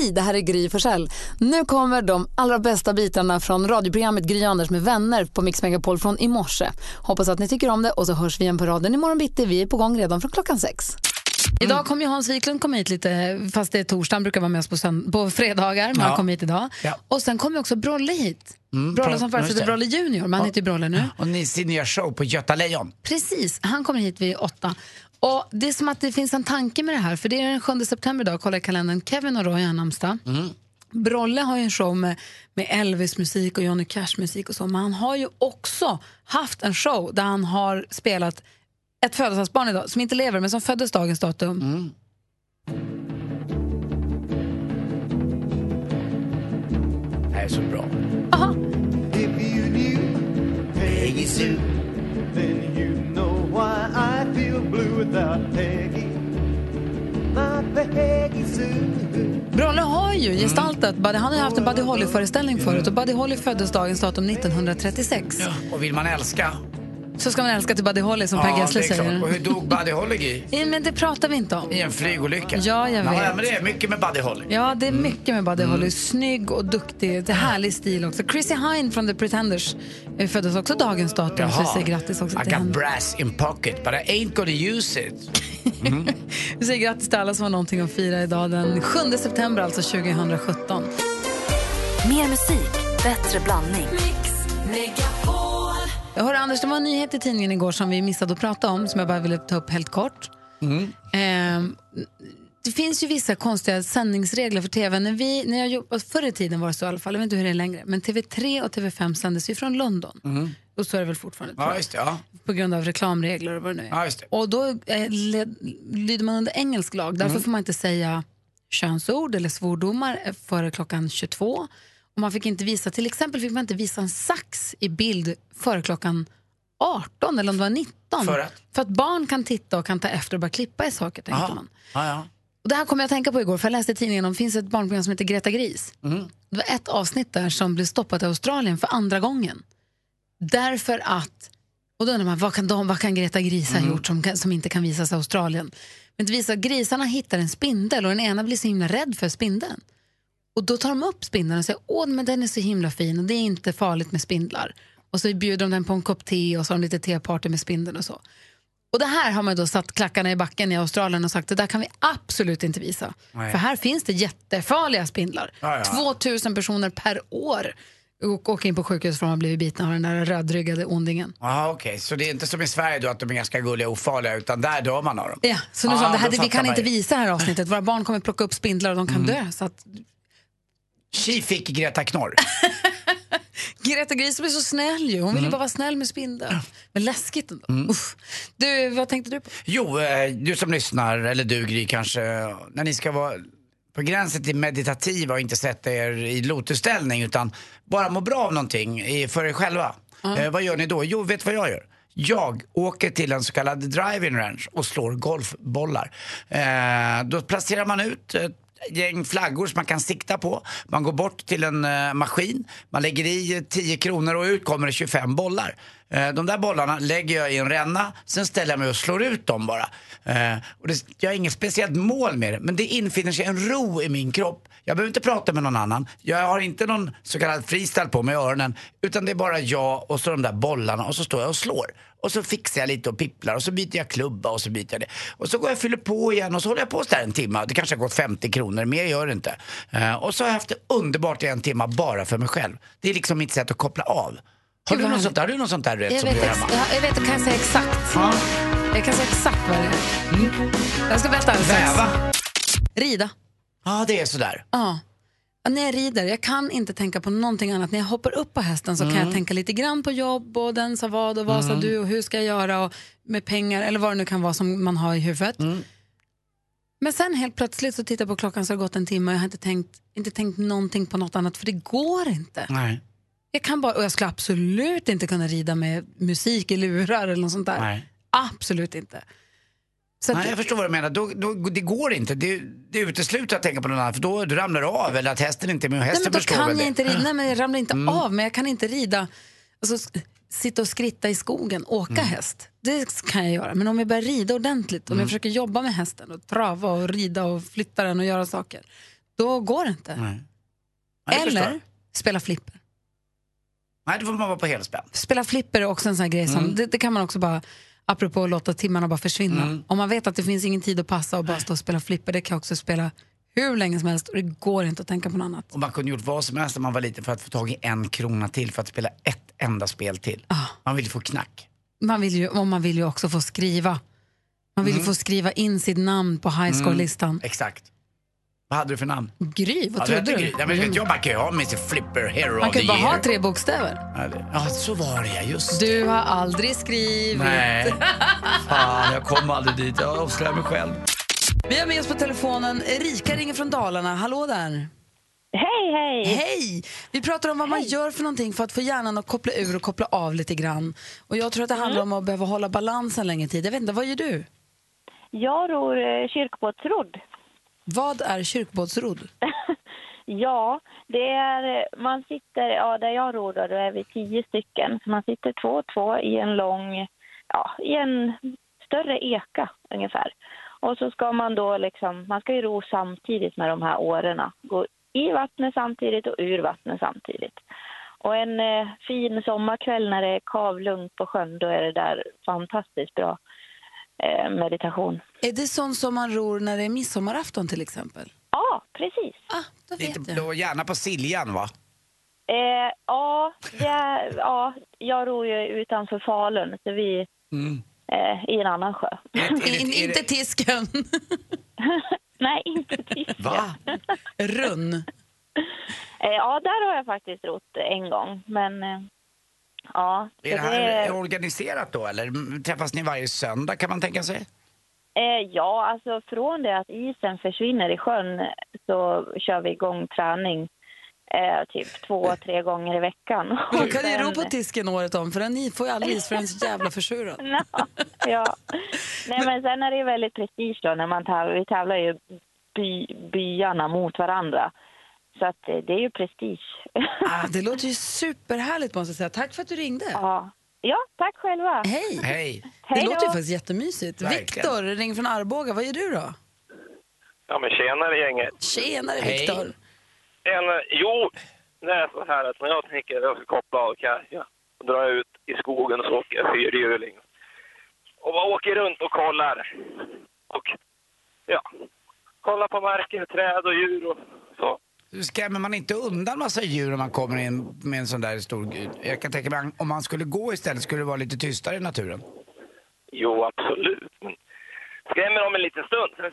Hej, det här är Gry Forssell. Nu kommer de allra bästa bitarna från radioprogrammet Gry Anders med vänner på Mix Megapol från i morse. Hoppas att ni tycker om det och så hörs vi igen på raden imorgon bitti. Vi är på gång redan från klockan sex. Idag kommer Hans Wiklund komma hit lite, fast det är torsdag, han brukar vara med oss på, sönd- på fredagar, men Ja. han kommer hit idag. Ja. Och sen kommer också Brolle hit. Mm, Brolle Bro- som heter det. Brolle Junior, men han heter ju Brolle nu. Och ni sin nya show på Göta Lejon. Precis, han kommer hit vid åtta. Och det är som att det finns en tanke med det här, för det är den 7 september idag, kolla i kalendern. Kevin och Roy har namnsdag. Brolle har ju en show med, med Elvis-musik och Johnny Cash-musik och så, men han har ju också haft en show där han har spelat ett födelsedagsbarn idag, som inte lever, men som föddes dagens datum. Det här är så bra. Aha. If you knew blue without Peggy. Brolle har ju gestaltat, Buddy, han har ju haft en Buddy Holly-föreställning förut och Buddy Holly föddes dagens datum 1936. Och vill man älska? Så ska man älska till Buddy Holly som Per det Gessle säger. Och hur dog Buddy Holly i? Ja, Men det pratar vi inte om. I en flygolycka? Ja, jag vet. Ja, men det är mycket med Buddy Holly. Ja, det är Mm. mycket med Buddy Holly. Snygg och duktig. Det är härlig stil också. Chrissy Hine från The Pretenders eh, föddes också dagens datum. Så vi säger grattis också I till got henne. brass in pocket but I ain't gonna use it. Vi säger grattis till alla som har någonting att fira idag den 7 september, alltså 2017. Mer musik, bättre blandning. Jag hörde Anders, det var en nyhet i tidningen igår som vi missade att prata om, som jag bara ville ta upp helt kort. Ehm, det finns ju vissa konstiga sändningsregler för tv. När vi, när jag jobbade, förr i tiden var det så i alla fall, jag vet inte hur det är längre, men TV3 och TV5 sändes ju från London. Och så är det väl fortfarande, Ja, det. Ja. på grund av reklamregler och vad det nu är. Ja, det. Och då eh, led, lyder man under engelsk lag, därför Mm. får man inte säga könsord eller svordomar eh, före klockan 22. Och man fick inte visa, till exempel fick man inte visa en sax i bild före klockan 18 eller om det var 19. För att? För att barn kan titta och kan ta efter och bara klippa i saker, tänkte Aha. man. Ja, ja. Och det här kommer jag att tänka på igår, för jag läste i tidningen om det finns ett barnprogram som heter Greta Gris. Det var ett avsnitt där som blev stoppat i Australien för andra gången. Därför att, och då undrar man, vad kan, de, vad kan Greta Gris ha gjort som, som inte kan visas i Australien? Men det visar att grisarna hittar en spindel och den ena blir så himla rädd för spindeln. Och då tar de upp spindeln och säger, åh men den är så himla fin och det är inte farligt med spindlar. Och så bjuder de den på en kopp te och så har de lite teparty med spindeln och så. Och det här har man då satt klackarna i backen i Australien och sagt det där kan vi absolut inte visa. Nej. För här finns det jättefarliga spindlar. Ja, ja. 2000 personer per år och åker in på sjukhus för att de har blivit bitna av den där rödryggade ondingen. Aha, okej. Så det är inte som i Sverige då att de är ganska gulliga och ofarliga utan där dör man av dem? Ja, så nu Ja, sa de, det här, vi kan inte. Mm. visa det här avsnittet. Våra barn kommer plocka upp spindlar och de kan dö. Så att, Tji fick Greta Knorr. Greta Gris blir så snäll ju. Hon vill Mm. ju bara vara snäll med spindeln. Men läskigt ändå. Uff. Du, vad tänkte du på? Jo, eh, du som lyssnar, eller du Gry kanske, när ni ska vara på gränsen till meditativa och inte sätta er i lotusställning utan bara må bra av någonting i- för er själva. Eh, vad gör ni då? Jo, vet du vad jag gör? Jag åker till en så kallad driving range och slår golfbollar. Eh, då placerar man ut ett gäng flaggor som man kan sikta på. Man går bort till en eh, maskin, man lägger i 10 kronor och ut kommer det 25 bollar. Eh, de där bollarna lägger jag i en ränna, sen ställer jag mig och slår ut dem bara. Eh, och det, jag har inget speciellt mål med det, men det infinner sig en ro i min kropp. Jag behöver inte prata med någon annan. Jag har inte någon så kallad freestyle på mig i öronen. Utan det är bara jag och så de där bollarna och så står jag och slår. Och så fixar jag lite och pipplar och så byter jag klubba och så byter jag det. Och så går jag och fyller på igen och så håller jag på sådär en timme. Det kanske har gått 50 kronor, mer gör det inte. Eh, och så har jag haft det underbart i en timme bara för mig själv. Det är liksom mitt sätt att koppla av. Har du, något sånt? Har du något sånt där Jag som vet, du hemma? jag, jag vet, jag kan säga exakt. Jag kan säga exakt vad det är. Jag ska berätta alldeles. Väva? Rida. Ja, det är sådär. Ja. Ja, När jag rider, jag kan inte tänka på någonting annat. När jag hoppar upp på hästen så kan Mm. jag tänka lite grann på jobb och den sa vad och vad sa du och hur ska jag göra och med pengar eller vad det nu kan vara som man har i huvudet. Mm. Men sen helt plötsligt så tittar jag på klockan så har det gått en timme och jag har inte tänkt, inte tänkt någonting på något annat för det går inte. Nej. Jag kan bara, och jag skulle absolut inte kunna rida med musik i lurar eller något sånt där. Nej. Absolut inte. Så Nej, jag förstår vad du menar. Då, då, det går inte. Det, det utesluter att tänka på någon annan för då du ramlar du av eller att hästen inte är med och nej, hästen men då kan jag det. inte rida. Nej, men jag ramlar inte Mm. av, men jag kan inte rida. Alltså, sitta och skritta i skogen, åka Mm. häst. Det kan jag göra. Men om jag börjar rida ordentligt, om Mm. jag försöker jobba med hästen och trava och rida och flytta den och göra saker. Då går det inte. Nej. Ja, jag förstår. Eller spela flipper. Nej, då får man vara på helspänn. Spela flipper är också en sån här grej som, Mm. det, det kan man också bara, apropå att låta timmarna bara försvinna. Om man vet att det finns ingen tid att passa och bara stå och spela flipper, det kan också spela hur länge som helst och det går inte att tänka på något annat. Och man kunde gjort vad som helst när man var liten för att få tag i en krona till för att spela ett enda spel till. Ah. Man vill få knack. Man vill ju, och man vill ju också få skriva. Man vill ju få skriva in sitt namn på high score-listan. Exakt. Vad hade du för namn? Gry, vad Ja, trodde du? Ja, men vet jag, man kan ju ha Mr Flipper Hero Man kan ju bara year. ha tre bokstäver. Ja, det- Ja, så var det just Du har aldrig skrivit. Nej, fan jag kom aldrig dit. Jag avslöjar mig själv. Vi har med oss på telefonen Erika ringer från Dalarna. Hallå där. Hej, hej! Hej! Vi pratar om vad man gör för någonting för att få hjärnan att koppla ur och koppla av lite grann. Och jag tror att det handlar om att behöva hålla balansen längre tid. Jag vet inte, vad gör du? Jag ror eh, kyrkbåtsrodd. Vad är kyrkbåtsrodd? Ja, det är, man sitter, ja där jag ror då, då är vi tio stycken. Så man sitter två och två i en lång, ja i en större eka ungefär. Och så ska man då liksom, man ska ju ro samtidigt med de här årorna. Gå i vattnet samtidigt och ur vattnet samtidigt. Och en eh, fin sommarkväll när det är kavlugnt på sjön, då är det där fantastiskt bra eh, meditation. Är det sånt som man ror när det är midsommarafton till exempel? Ja, precis. Ah, då vet Lite, jag. då gärna på Siljan va? Eh, ja, det ja, jag ror ju utanför Falun, så vi Mm. eh, i en annan sjö. Är det- In, inte tisken. Nej, inte dit. Va? Runn. Eh, ja, där har jag faktiskt rott en gång, men eh, ja. Är det här organiserat då eller Mm, träffas ni varje söndag kan man tänka sig? eh, ja, alltså från det att isen försvinner i sjön så kör vi igång träning eh, typ två, tre gånger i veckan. Man kan ju ro på tisken året om för den får ju aldrig is för den är så jävla försurad. Ja, ja. Nej, men sen är det ju väldigt prestige då när man tävlar. Vi tävlar ju by, byarna mot varandra. Så att eh, det är ju prestige. Ah, det låter ju superhärligt måste jag säga. Tack för att du ringde. ja. ja, tack själva. Hej! Hej! Det Hej låter ju faktiskt jättemysigt. Verkligen. Viktor ringer från Arboga. Vad gör du då? Ja, men tjenare gänget. Tjenare Hej. Viktor. En, jo, det är så här att när jag tänker att jag ska koppla av kan jag dra ut i skogen och så åker jag fyrhjuling. Och bara åker runt och kollar. Och ja, kollar på marken, träd och djur och. Skrämmer man inte undan massa djur om man kommer in med en sån där stor... Jag kan tänka mig om man skulle gå istället skulle det vara lite tystare i naturen. Jo, absolut. Men skrämmer de en liten stund, sen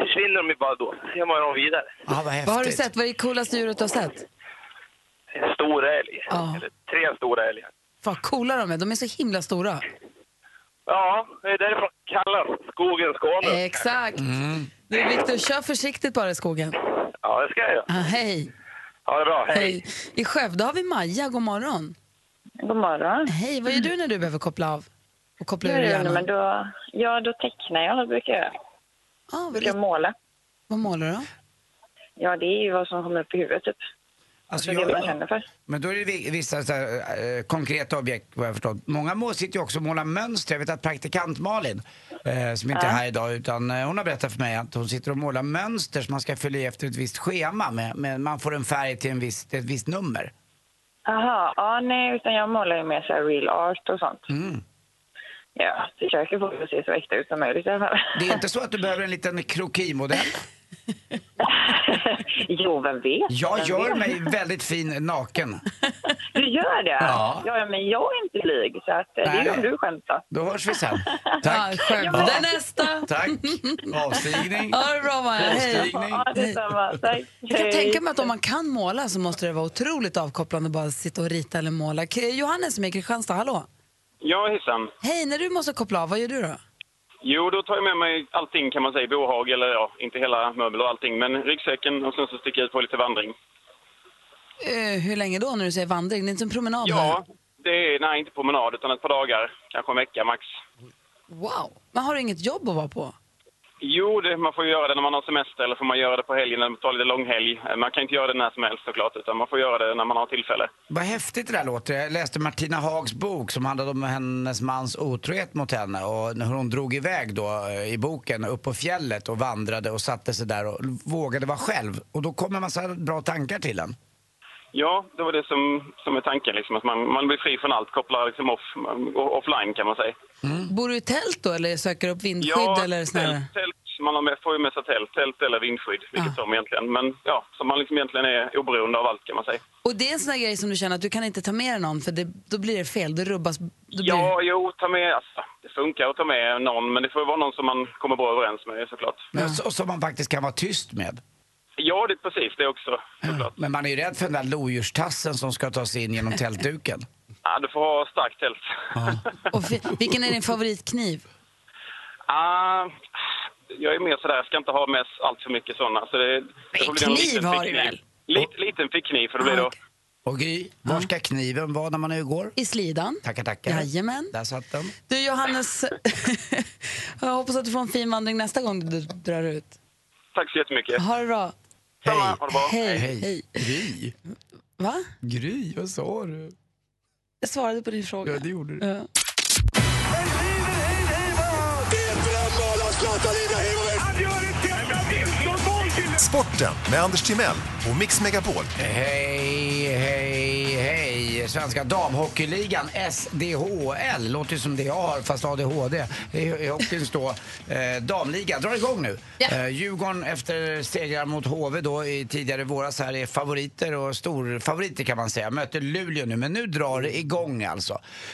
försvinner de ju bara då. Så ser man dem vidare. Ja, vad häftigt. Vad har du sett? Vad är det coolaste djuret du har sett? En stor älg. Ja. Eller tre stora älgar. Vad coola de är. De är så himla stora. Ja, det är därifrån kallas skogen Skåne. Exakt. Du Viktor, kör försiktigt bara i skogen. Ja, det ska jag göra. Ah, hej. Ha det bra. Hej. hej. I Skövde har vi Maja. God morgon. God morgon. Hej, vad gör du när du behöver koppla av? Och koppla ur Ja, hjärnan? men då, ja, då tecknar jag. Det brukar jag göra. ah, vad, brukar måla. vad målar du då? Ja, det är ju vad som kommer upp i huvudet, typ. Alltså, jag, för. men då är det vi- vissa här, eh, konkreta objekt vad jag förstått. Många må sitter ju också och målar mönster. Jag vet att praktikant Malin, eh, som inte är här idag, utan eh, hon har berättat för mig att hon sitter och målar mönster som man ska fylla i efter ett visst schema. Med, med, man får en färg till en viss, till ett visst nummer. Aha, ja, nej, utan jag målar ju mer så real art och sånt. Mm. Ja, försöker få det att se så äkta ut som möjligt i alla fall. Det är inte så att du behöver en liten krokimodell? jo, vem vet? Jag Vem gör vet? mig väldigt fin naken. Du gör det? Ja. ja men jag är inte blyg, så att, eh, det är om du skämtar. Då hörs vi sen. Tack. Skövde nästa. Tack. Avstigning. Ha det bra Maja. Hej. Ja, detsamma. Tack. Jag kan Hej. tänka mig att om man kan måla så måste det vara otroligt avkopplande att bara sitta och rita eller måla. Johannes som är i Kristianstad, hallå. Ja, hejsan. Hej, när du måste koppla av, vad gör du då? Jo, då tar jag med mig allting kan man säga, bohag eller ja, inte hela möbel och allting, men ryggsäcken och sen så sticker jag ut på lite vandring. Eh, hur länge då när du säger vandring? Det är inte en promenad? Ja, det är, nej inte promenad utan ett par dagar, kanske en vecka max. Wow. Men har du inget jobb att vara på? Jo, det, man får ju göra det när man har semester eller får man göra det på helgen när man tar lite långhelg. Eh, man kan inte göra det när som helst såklart, utan man får göra det när man har tillfälle. Vad häftigt det där låter. Jag läste Martina Hags bok som handlade om hennes mans otrohet mot henne och när hon drog iväg då eh, i boken upp på fjället och vandrade och satte sig där och vågade vara själv. Och då kommer en massa bra tankar till en. Ja, det var det som, som är tanken, liksom, att man, man blir fri från allt, kopplar liksom off, offline kan man säga. Bor du i tält då eller söker upp vindskydd Ja, eller tält, tält, man har med, får ju med sig tält, tält eller vindskydd, vilket som egentligen. Men ja, så man liksom egentligen är oberoende av allt kan man säga. Och det är en sån grej som du känner att du kan inte ta med dig någon för det, då blir det fel, då rubbas... Då blir Ja, jo, ta med, alltså, det funkar att ta med någon, men det får ju vara någon som man kommer bra överens med såklart. Men så, som man faktiskt kan vara tyst med. Ja, det är precis det också, såklart. Men man är ju rädd för den där lodjurstassen som ska ta sig in genom tältduken. Ja, du får ha starkt tält. Och fi- vilken är din favoritkniv? Ah, jag är mer sådär, jag ska inte ha med allt för mycket sådana. Så det, det får bli en kniv liten har du fickkniv. väl? Lit, liten fickkniv får det bli Ah, då. okej. Och Gry, var ska kniven vara när man är igår? I slidan. Tackar, tackar. Jajamän. Där satt den. Du Johannes, jag hoppas att du får en fin vandring nästa gång du drar ut. Tack så jättemycket. Ha det bra. Bra. Hej. Hej. Hej. Gry. Va? Gry, vad sa du? Jag svarade på din fråga. Ja, det gjorde du. Ja. Sporten med Anders Timell och Mix Megapol. Hej, hej, Svenska damhockeyligan, SDHL. Låter som det jag har, fast ADHD. I, i hockeyns då, eh, damliga. Drar igång nu. Ja. Eh, Djurgården efter segrar mot HV då i tidigare våras här är favoriter och storfavoriter kan man säga. Möter Luleå nu, men nu drar det igång alltså.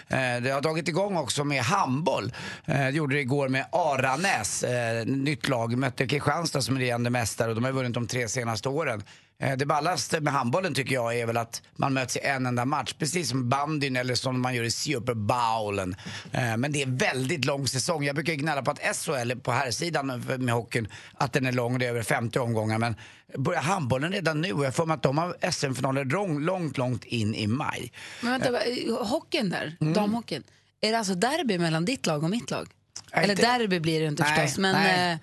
Eh, det har dragit igång också med handboll. Eh, det gjorde det igår med Aranäs, eh, nytt lag. Mötte Kristianstad som är regerande mästare och de har vunnit de tre senaste åren. Eh, Det ballaste med handbollen tycker jag är väl att man möts i en enda match. Precis som bandyn eller som man gör i Super Bowlen. Eh, Men det är väldigt lång säsong. Jag brukar gnälla på att SHL på här sidan med hockeyn, att den är lång, det är över 50 omgångar. Men börjar handbollen redan nu och jag får mig att de har SM-finaler långt, långt, långt in i maj. Men vänta, va- hockeyn där, Mm. damhockeyn. Är det alltså derby mellan ditt lag och mitt lag? Eller inte- derby blir det inte Nej, förstås, men nej. eh,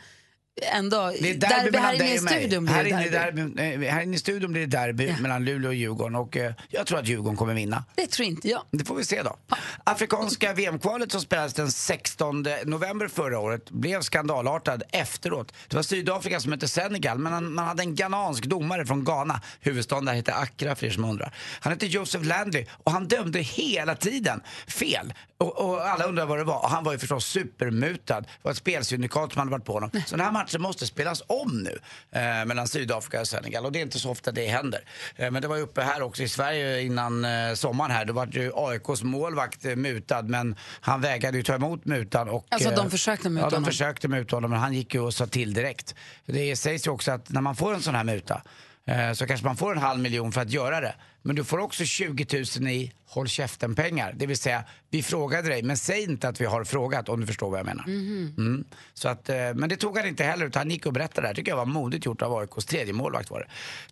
ändå. Det är derby, här mellan inne i studion blir här det derby. derby, eh, här inne i studion blir det derby Ja. mellan Luleå och Djurgården och eh, jag tror att Djurgården kommer vinna. Det tror inte jag. Det får vi se då. Afrikanska VM-kvalet som spelades den 16 november förra året blev skandalartad efteråt. Det var Sydafrika som mötte Senegal men man hade en ghanansk domare från Ghana. Huvudstaden där heter Accra för er som undrar. Han hette Joseph Landry och han dömde hela tiden fel. Och, och alla undrar vad det var. Och han var ju förstås supermutad. Det var ett spelsyndikat som hade varit på honom. Så den här matchen måste spelas om nu eh, mellan Sydafrika och Senegal. Och det är inte så ofta det händer. Eh, men det var ju uppe här också i Sverige innan eh, sommaren här. Då var ju AIKs målvakt eh, mutad men han vägrade ju ta emot mutan. Och, Alltså, de eh, försökte muta Ja, de honom. försökte muta honom men han gick ju och sa till direkt. Det sägs ju också att när man får en sån här muta eh, så kanske man får en halv miljon för att göra det. Men du får också 20 000 i håll käften-pengar. Det vill säga, vi frågade dig, men säg inte att vi har frågat om du förstår vad jag menar. Mm. Så att, eh, men det tog han inte heller, utan han gick och berättade det här. tycker jag var modigt gjort av AIKs tredje målvakt var det.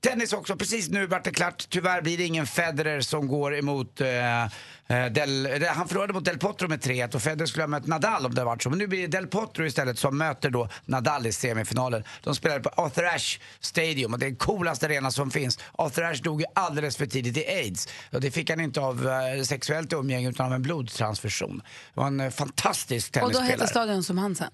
Tennis också, precis nu vart det klart. Tyvärr blir det ingen Federer som går emot eh, eh, Del, eh, han förlorade mot Del Potro med 3-1 och Federer skulle ha mött Nadal om det varit så. Men nu blir det Del Potro istället som möter då Nadal i semifinalen. De spelade på Arthur Ashe Stadium och det är den coolaste arena som finns. Arthur Ashe dog ju alldeles för tidigt i aids. Och det fick han inte av eh, sexuellt umgänge utan av en blodtransfusion. Det var en eh, fantastisk Och då tennisspelare. heter stadion som han sen?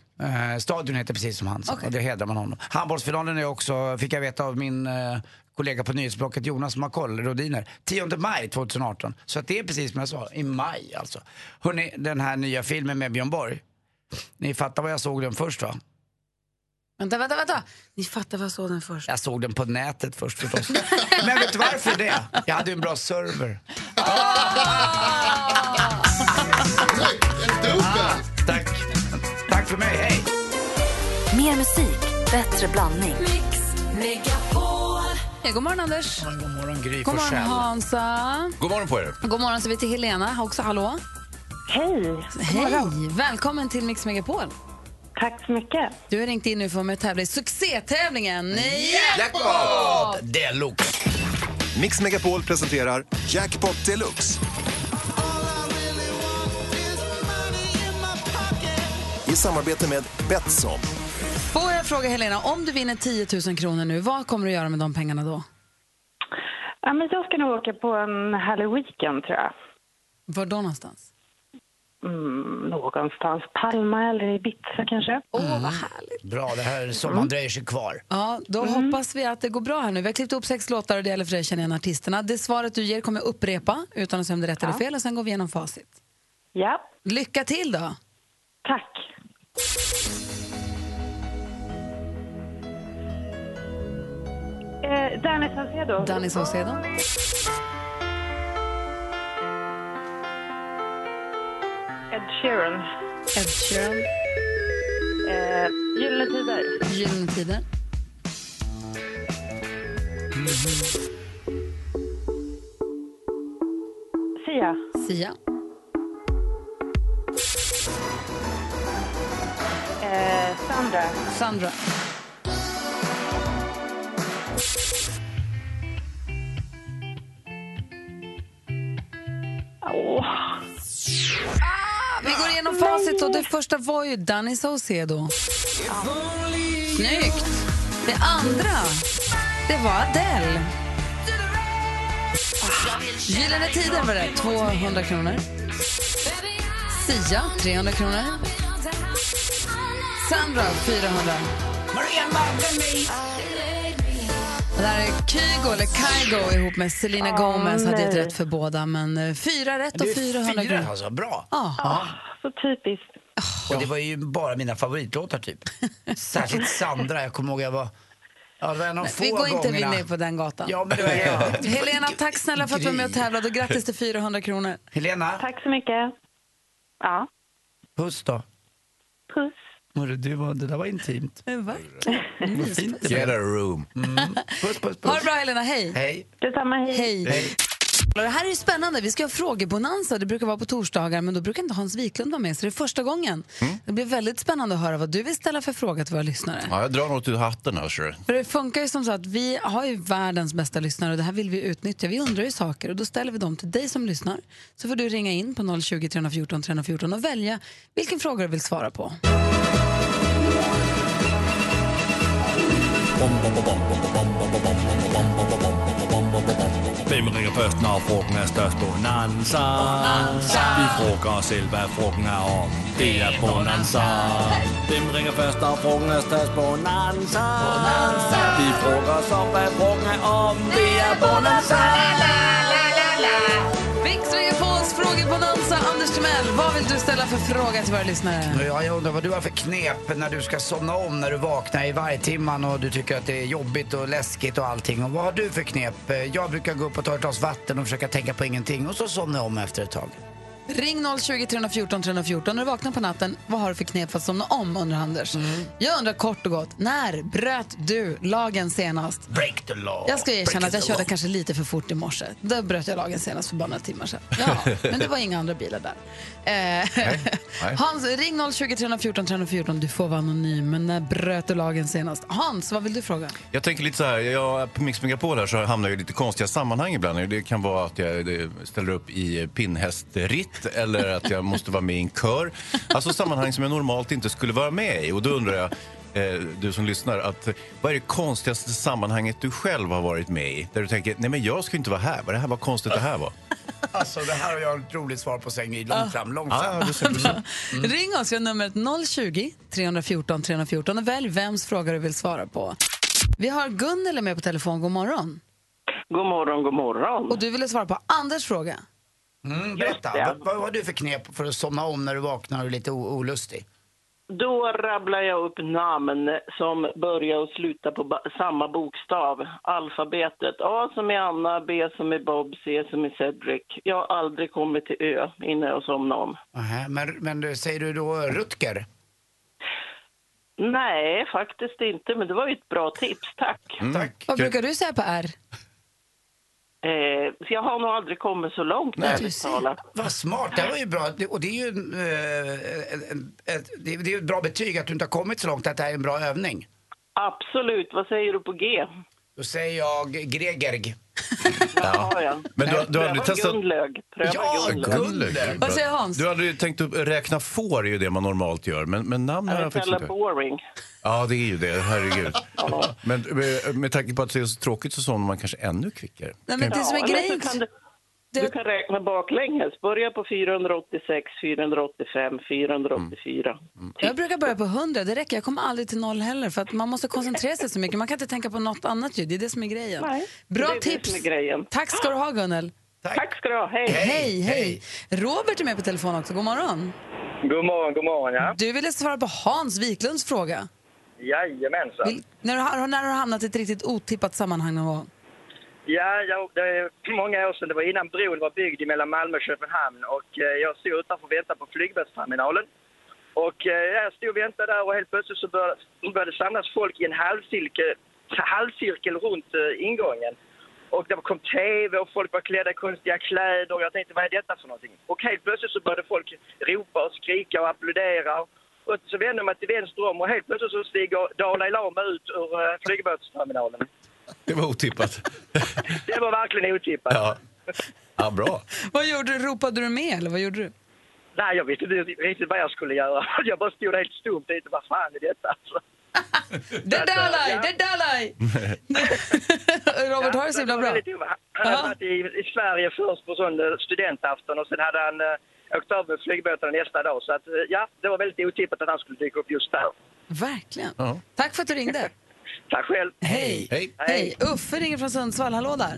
Eh, stadion heter precis som hans Okej. och det hedrar man honom. Handbollsfinalen är också, fick jag veta av min eh, kollega på nyhetsblocket Jonas som har koll, Rodiner. 10 maj 2018. Så att det är precis som jag sa, i maj alltså. Hörrni, den här nya filmen med Björn Borg. Ni fattar vad jag såg den först va? Vänta, vänta, vänta. Ni fattar vad jag såg den först. Jag såg den på nätet först förstås. Men vet du varför det? Jag hade ju en bra server. Ah, tack. Tack för mig, hej. Mer musik, bättre blandning. Ja, god morgon Anders. God morgon Gry God morgon. Hansa. God morgon på er. God morgon så vi till Helena, också hallå. Hej! Hej, välkommen till Mix Megapol. Tack så mycket. Du har ringt in nu för att med tävla i succétävlingen Jackpot deluxe. Mix Megapol presenterar Jackpot Deluxe. I samarbete med Betsson. Får jag fråga Helena, om du vinner 10 000 kronor nu, vad kommer du göra med de pengarna då? Ja, men jag ska nog åka på en härlig weekend, tror jag. Var då någonstans? Mm, någonstans. Palma eller Ibiza kanske. Åh, vad härligt. Bra, det här sommaren dröjer sig kvar. Ja, då hoppas vi att det går bra här nu. Vi har klippt upp sex låtar och det gäller för dig att känna igen artisterna. Det svaret du ger kommer jag upprepa utan att säga om det är rätt eller fel och sen går vi igenom facit. Ja, Lycka till då! tack. Eh, Danny Saucedo. Danny Saucedo. Ed Sheeran. Ed Sheeran. Eh, Gyllene Tider. Gyllene Tider. Sia. Sia. Eh, Sandra. Sandra. Åh. Vi går igenom facit och det första var ju Danny Saucedo. Snyggt! Det andra, det var Adele. Gyllene Tider var det, 200 kronor. Sia, 300 kronor. Sandra, 400. Och det här är Kygo, eller Kygo ihop med Selena Åh, Gomez. Hade gett nej. rätt för båda, men eh, fyra rätt och Det är 400 fyra kronor. alltså, bra. Ja. Så typiskt. Och det var ju bara mina favoritlåtar typ. Särskilt Sandra, jag kommer ihåg jag var... Ja, det var en av få Vi går inte gångerna. ner på den gatan. Ja, men det var jag. Helena, tack snälla för att du var med och tävlade och grattis till 400 kronor. Helena, Tack så mycket. Ja, puss då. puss. Hörru, du var, det där var intimt. Vad fint det Get a room. Puss, puss, puss. Ha det bra Helena, hej. Hej. Detsamma, hej. Hej. Hej. Det här är ju spännande. Vi ska ha frågebonanza. Det brukar vara på torsdagar, men då brukar inte Hans Wiklund vara med. Så det är första gången. Det blir väldigt spännande att höra vad du vill ställa för fråga till våra lyssnare. Ja, jag drar något ur hatten här. du. För det funkar ju som så att vi har ju världens bästa lyssnare och det här vill vi utnyttja. Vi undrar ju saker och då ställer vi dem till dig som lyssnar. Så får du ringa in på 020 314 314 och välja vilken fråga du vill svara på. Hvem ringer først, når frugten er størst? Bonanza. Vi frågar os selv, hvad frugten er om. Det er Bonanza. Hvem ringer først, når frugten er størst? Bonanza. Vi frågar os om, hvad frugten er om. Det er Bonanza. Mix Megapols frågebonanza. Anders Timell, vad vill du ställa för fråga till våra lyssnare? Ja, jag undrar vad du har för knep när du ska somna om när du vaknar i vargtimman och du tycker att det är jobbigt och läskigt och allting. Och vad har du för knep? Jag brukar gå upp och ta ett glas vatten och försöka tänka på ingenting och så somnar jag om efter ett tag. Ring 020 314 314 när du vaknar på natten. Vad har du för knep för att somna om, undrar Anders. Jag undrar kort och gott, när bröt du lagen senast? Break the law. Jag ska erkänna att jag körde law. kanske lite för fort i morse. Då bröt jag lagen senast för bara några timmar sedan. Ja, men det var inga andra bilar där. Eh, nej. Hans, ring 020 314 314. Du får vara anonym, men när bröt du lagen senast? Hans, vad vill du fråga? Jag tänker lite så här, jag, på Mix Megapol här så hamnar jag i lite konstiga sammanhang ibland. Det kan vara att jag ställer upp i pinnhästritt eller att jag måste vara med i en kör. Alltså sammanhang som jag normalt inte skulle vara med i. Och då undrar jag, eh, du som lyssnar, att, vad är det konstigaste sammanhanget du själv har varit med i? Där du tänker, nej men jag ska inte vara här, vad det här var konstigt det här var. Alltså det här har jag ett roligt svar på Sängrid. Långt fram, långt fram. Ah, du ser, du ser. Ring oss, vi har numret 020 314 314 och välj vems fråga du vill svara på. Vi har Gunnel med på telefon. God morgon. God morgon, god morgon. Och du ville svara på Anders fråga. Mm, berätta, det. vad, vad har du för knep för att somna om när du vaknar och är lite olustig? Då rabblar jag upp namn som börjar och slutar på samma bokstav, alfabetet. A som är Anna, B som är Bob, C som är Cedric. Jag har aldrig kommit till Ö innan jag somnar om. Nähä, men, men säger du då Rutger? Nej, faktiskt inte, men det var ju ett bra tips, tack. Tack. Vad brukar du säga på R? Eh, så jag har nog aldrig kommit så långt, Nej, ärligt talat. Vad smart, det var ju bra. Och det är ju eh, ett, det är ett bra betyg att du inte har kommit så långt, att det här är en bra övning. Absolut. Vad säger du på G? Då säger jag Gregerg. Ja, ja. Men du, du har aldrig testat... Pröva Ja. Gunnlög. Vad säger Hans? Du har aldrig tänkt upp räkna får är ju det man normalt gör, men, men namn har jag faktiskt inte. boring. Ja, det är ju det, herregud. Men med, med tanke på att det är så tråkigt så somnar man kanske ännu kvickare. Nej, men det som är grejen... Det- du kan räkna baklänges. Börja på 486, 485, 484. Jag brukar börja på 100, det räcker. Jag kommer aldrig till noll heller för att man måste koncentrera sig så mycket. Man kan inte tänka på något annat ju. Det är det som är grejen. Nej, Bra det är det tips. som är grejen. Tack ska du ha Gunnel. Tack ska du ha. Hej! Hej, hej. Robert är med på telefon också. God morgon. God morgon, god morgon, ja. Du ville svara på Hans Wiklunds fråga. Jajamensan. Vill, när, du, har- när du har hamnat i ett riktigt otippat sammanhang någon gång? Ja, jag, det är många år sedan. Det var innan bron var byggd mellan Malmö och Köpenhamn. Och eh, jag stod utanför och väntade på flygbåtsterminalen. Och eh, jag stod och väntade där och helt plötsligt så började, började det samlas folk i en halvcirkel, halvcirkel runt eh, ingången. Och det kom tv och folk var klädda i konstiga kläder och jag tänkte vad är detta för någonting? Och helt plötsligt så började folk ropa och skrika och applådera. Och så vände man mig till vänster om och helt plötsligt så stiger Dalai Lama ut ur flygbåtsterminalen. Det var otippat. Det var verkligen otippat. Ja, ja bra. Vad gjorde du? Ropade du med eller vad gjorde du? Nej, jag visste inte riktigt vad jag skulle göra. Jag bara stod där helt stumt och vad fan är detta? Alltså. Det är Dalai! Ja. Det är Dalai! Robert, har det så himla bra. Han hade Ja. varit i, i Sverige först på sån eh, studentafton och sen hade han uh, åkt över med flygbåtarna nästa dag. Så att, eh, ja, det var väldigt otippat att han skulle dyka upp just där. Verkligen. Ja. Tack för att du ringde. Tack själv. Hej. Hej. Hej. Uffe ringer från Sundsvall. Hallå där.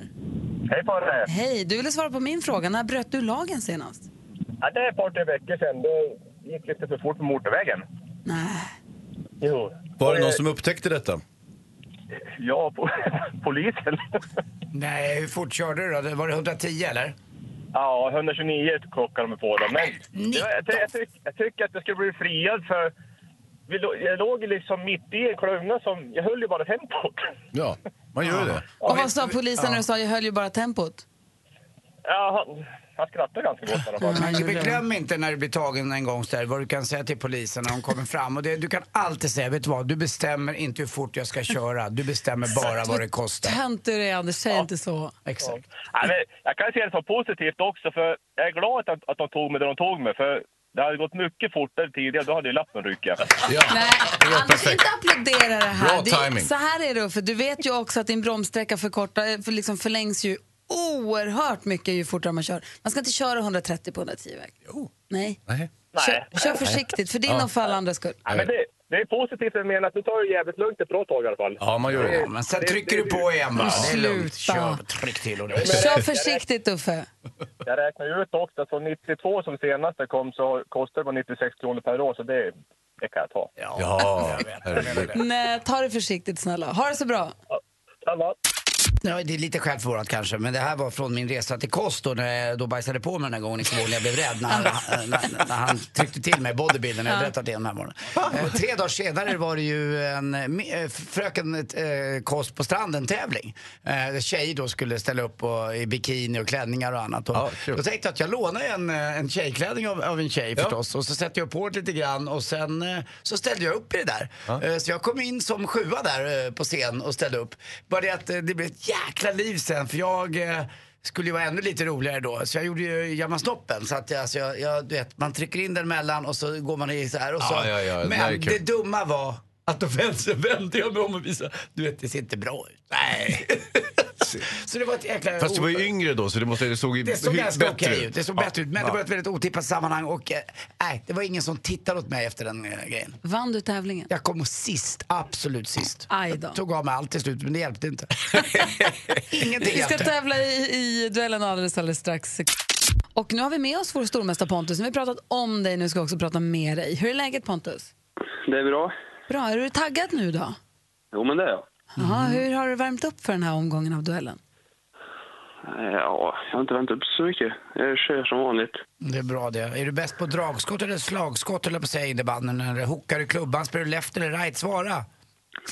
Hej på dig. Hej. Du ville svara på min fråga. När bröt du lagen senast? Ja, det är ett par, tre veckor sedan. Det gick lite för fort på motorvägen. Nej. Jo. Var det någon som upptäckte detta? Ja, på, polisen. Nej, hur fort körde du då? Det- Var det 110 eller? Ja, 129 klockade de på dem. Men jag, jag, jag, tyck, jag tycker att det skulle bli friad för vi, jag låg liksom mitt i en klunga som... Jag höll ju bara tempot. Ja, man gör ju det. Och vad sa polisen när du sa jag höll ju bara tempot? Ja, han, han skrattade ganska gott i alla fall. Men glöm inte när du blir tagen en gång så där, vad du kan säga till polisen när de kommer fram. Och det, du kan alltid säga, vet du vad, du bestämmer inte hur fort jag ska köra. Du bestämmer bara vad det kostar. Tönt du är Anders, säg inte så. Exakt. Ja, men jag kan se det som positivt också, för jag är glad att, att de tog mig där de tog mig. För det hade gått mycket fortare tidigare, då hade ju lappen ryckt. Ja. Nej, Anders, inte applådera det här. Bra det, timing. så här är det, för du vet ju också att din bromssträcka förkortar, för liksom förlängs ju oerhört mycket ju fortare man kör. Man ska inte köra 130 på 110-väg. Jo. Nej. Nej. Kör, kör försiktigt, för din Ja. och för alla andras skull. Ja, men det, det är positivt, jag menar att du tar det jävligt lugnt ett bra tag i alla fall. Ja, man gör Ja, det. men sen trycker du på igen bara. Det är lugnt. Kör, tryck till ordentligt. Kör försiktigt Uffe. Jag räknar ju ut också att från 92 som senaste kom så kostar det bara 96 kronor per år, så det, det kan jag ta. Ja, herregud. Nej, ta det försiktigt snälla. Ha det så bra. Samma. Ja, det är lite självförvållat kanske, men det här var från min resa till Kost då, när jag då bajsade på mig den här gången i Kvål. Jag blev rädd när, han- när, när han tryckte till mig bodybuildern. Jag berättade det den här morgonen. Eh, tre dagar senare var det ju en eh, fröken eh, Kost på stranden-tävling. Eh, tjej då skulle ställa upp och, i bikini och klänningar och annat. Och, Ja, då tänkte jag att jag lånar en, eh, en tjejklänning av, av en tjej förstås. Och så sätter jag på det lite grann och sen eh, så ställde jag upp i det där. Eh, Så jag kom in som sjua där eh, på scen och ställde upp. Bara det att eh, det blev ett jäkla liv sen för jag eh, skulle ju vara ännu lite roligare då. Så jag gjorde ju Jamma snoppen. Så att jag, alltså jag, jag, du vet, man trycker in den mellan och så går man i så här. Och så. Ja, ja, ja, det där är Men kul. det dumma var att då vände vände jag mig om och visade, du vet det ser inte bra ut. Nej. så det var ett jäkla... Fast du var ju yngre då, så det, måste, det såg ju Det såg ganska bättre okej ut. Det såg Ja. bättre ut. Men det var ett väldigt otippat sammanhang och nej, det var ingen som tittade åt mig efter den eh, grejen. Vann du tävlingen? Jag kom sist, absolut sist. Aj då. Tog av mig allt till slut, men det hjälpte inte. Ingenting Vi ska hjälpte. tävla i, i duellen alldeles, alldeles strax. Och nu har vi med oss vår stormästare Pontus. Nu har vi pratat om dig, nu ska vi också prata med dig. Hur är läget Pontus? Det är bra. Bra, är du taggad nu då? Jo, men det är jag. Jaha, hur har du värmt upp för den här omgången av duellen? Ja, jag har inte väntat upp så mycket. Jag kör som vanligt. Det är bra det. Är du bäst på dragskott eller slagskott, eller på säga, innebandyn? Eller hookar du klubban? Spelar du left eller right? Svara.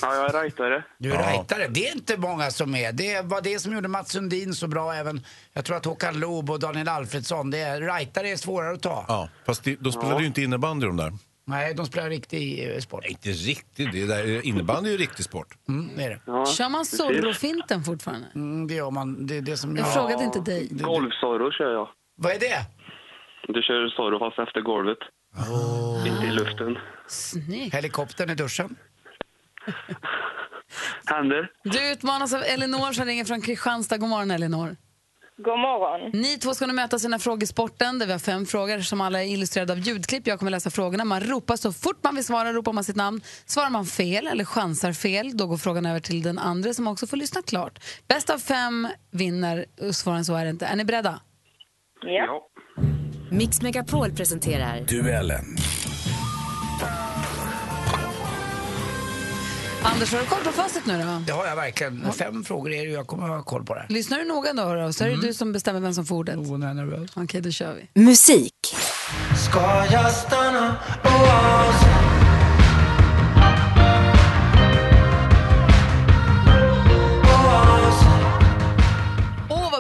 Ja, jag är rightare. Du är Ja. rightare. Det är inte många som är. Det var det som gjorde Mats Sundin så bra även. Jag tror att Håkan Loob och Daniel Alfredsson, det är, rightare är svårare att ta. Ja, fast det, då spelade du inte innebandy de där. Nej, de spelar riktig eh, sport. Inte riktigt, det där, innebandy är ju riktig sport. Mm, det är det. Kör man Zorro-finten fortfarande? Mm, det gör man. Det är det som Jag frågade inte dig. Golfsorro kör jag. Vad är det? Du kör sorro fast efter golvet. Inte i luften. Snyggt. Helikoptern i duschen. Händer. Du utmanas av Elinor som ringer från Kristianstad. God morgon Elinor. God morgon. Ni två ska nu mötas i den här frågesporten där vi har fem frågor som alla är illustrerade av ljudklipp. Jag kommer läsa frågorna. Man ropar så fort man vill svara, ropar man sitt namn. Svarar man fel eller chansar fel, då går frågan över till den andra som också får lyssna klart. Bäst av fem vinner, svårare än så är det inte. Är ni beredda? Ja. Mix Megapol presenterar Duellen. Anders, har du koll på facit nu då? Det har jag verkligen. Fem frågor är det och jag kommer ha koll på det. Lyssnar du noga då, då så är det du som bestämmer vem som får ordet. Oh, nu är jag nervös. Okej, då kör vi. musik. Ska jag stanna oas?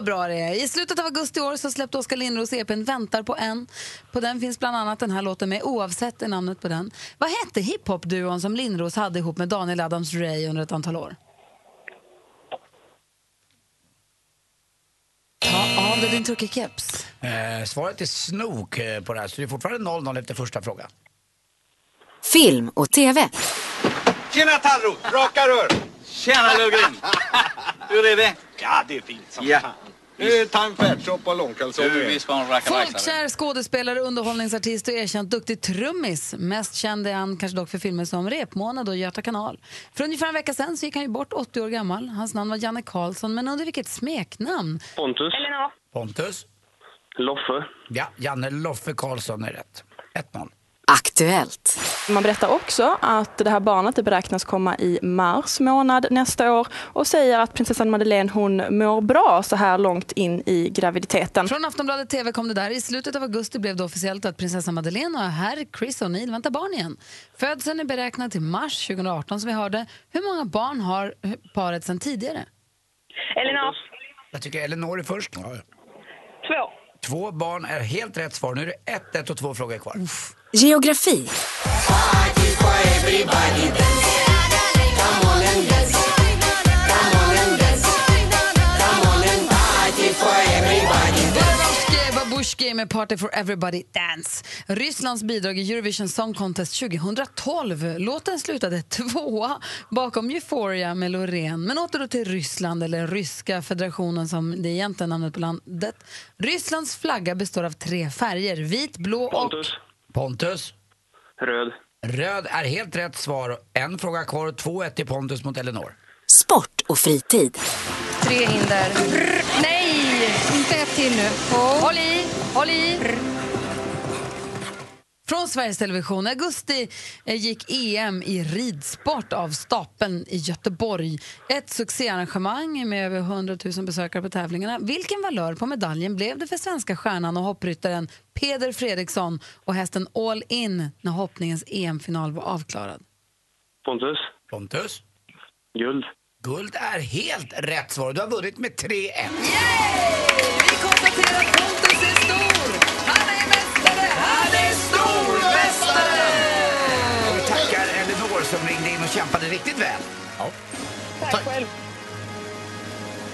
Vad bra det är. I slutet av augusti i år så släppte Oskar Lindros EPn Väntar på en. På den finns bland annat den här låten med Oavsett är namnet på den. Vad hette hiphop-duon som Lindros hade ihop med Daniel Adams-Ray under ett antal år? Ta av dig din turkey-keps. Eh, svaret är snok eh, på det här, så det är fortfarande 0-0 efter första frågan. Film och TV. Tjena Tallroth, raka rör! Tjena Lövgren! Hur är det? Ja, det är fint som ja. Nu är det tandfärdsoppa och långkalsonger. Folkkär skådespelare, underhållningsartist och erkänt duktig trummis. Mest känd är han kanske dock för filmer som Repmånad och Göta kanal. För ungefär en vecka sedan så gick han ju bort, 80 år gammal. Hans namn var Janne Karlsson, men under vilket smeknamn? Pontus. Elinor. Pontus? Loffe. Ja, Janne Loffe Karlsson är rätt. 1-0. Aktuellt. Man berättar också att det här barnet det beräknas komma i mars månad nästa år och säger att prinsessan Madeleine hon mår bra så här långt in i graviditeten. Från Aftonbladet TV kom det där. I slutet av augusti blev det officiellt att prinsessa Madeleine och herr Chris O'Neill väntar barn igen. Födseln är beräknad till mars 2018 som vi hörde. Hur många barn har paret sedan tidigare? Elinor. Jag tycker Elinor är först. Två. Två barn är helt rätt svar. Nu är det 1-1 och två frågor kvar. Geografi. Babushki med Party for Everybody Dance. Rysslands bidrag i Eurovision Song Contest 2012. Låten slutade tvåa bakom Euphoria med Loreen. Men åter då till Ryssland, eller Ryska federationen som det är egentligen namnet på landet. Rysslands flagga består av tre färger, vit, blå och... Pontus. Pontus? Röd. Röd är helt rätt svar. En fråga kvar. 2-1 till Pontus mot Elinor. Sport och fritid. Tre hinder. Nej! Inte ett till nu. Håll i, håll i. Från Sveriges Television. I augusti eh, gick EM i ridsport av stapeln i Göteborg. Ett succéarrangemang med över 100 000 besökare på tävlingarna. Vilken valör på medaljen blev det för svenska stjärnan och hoppryttaren Peder Fredriksson och hästen All In när hoppningens EM-final var avklarad? Pontus. Pontus? Guld. Guld är helt rätt svar. Du har vunnit med 3-1. Vi konstaterar att Pontus kämpade riktigt väl. Ja. Tack själv.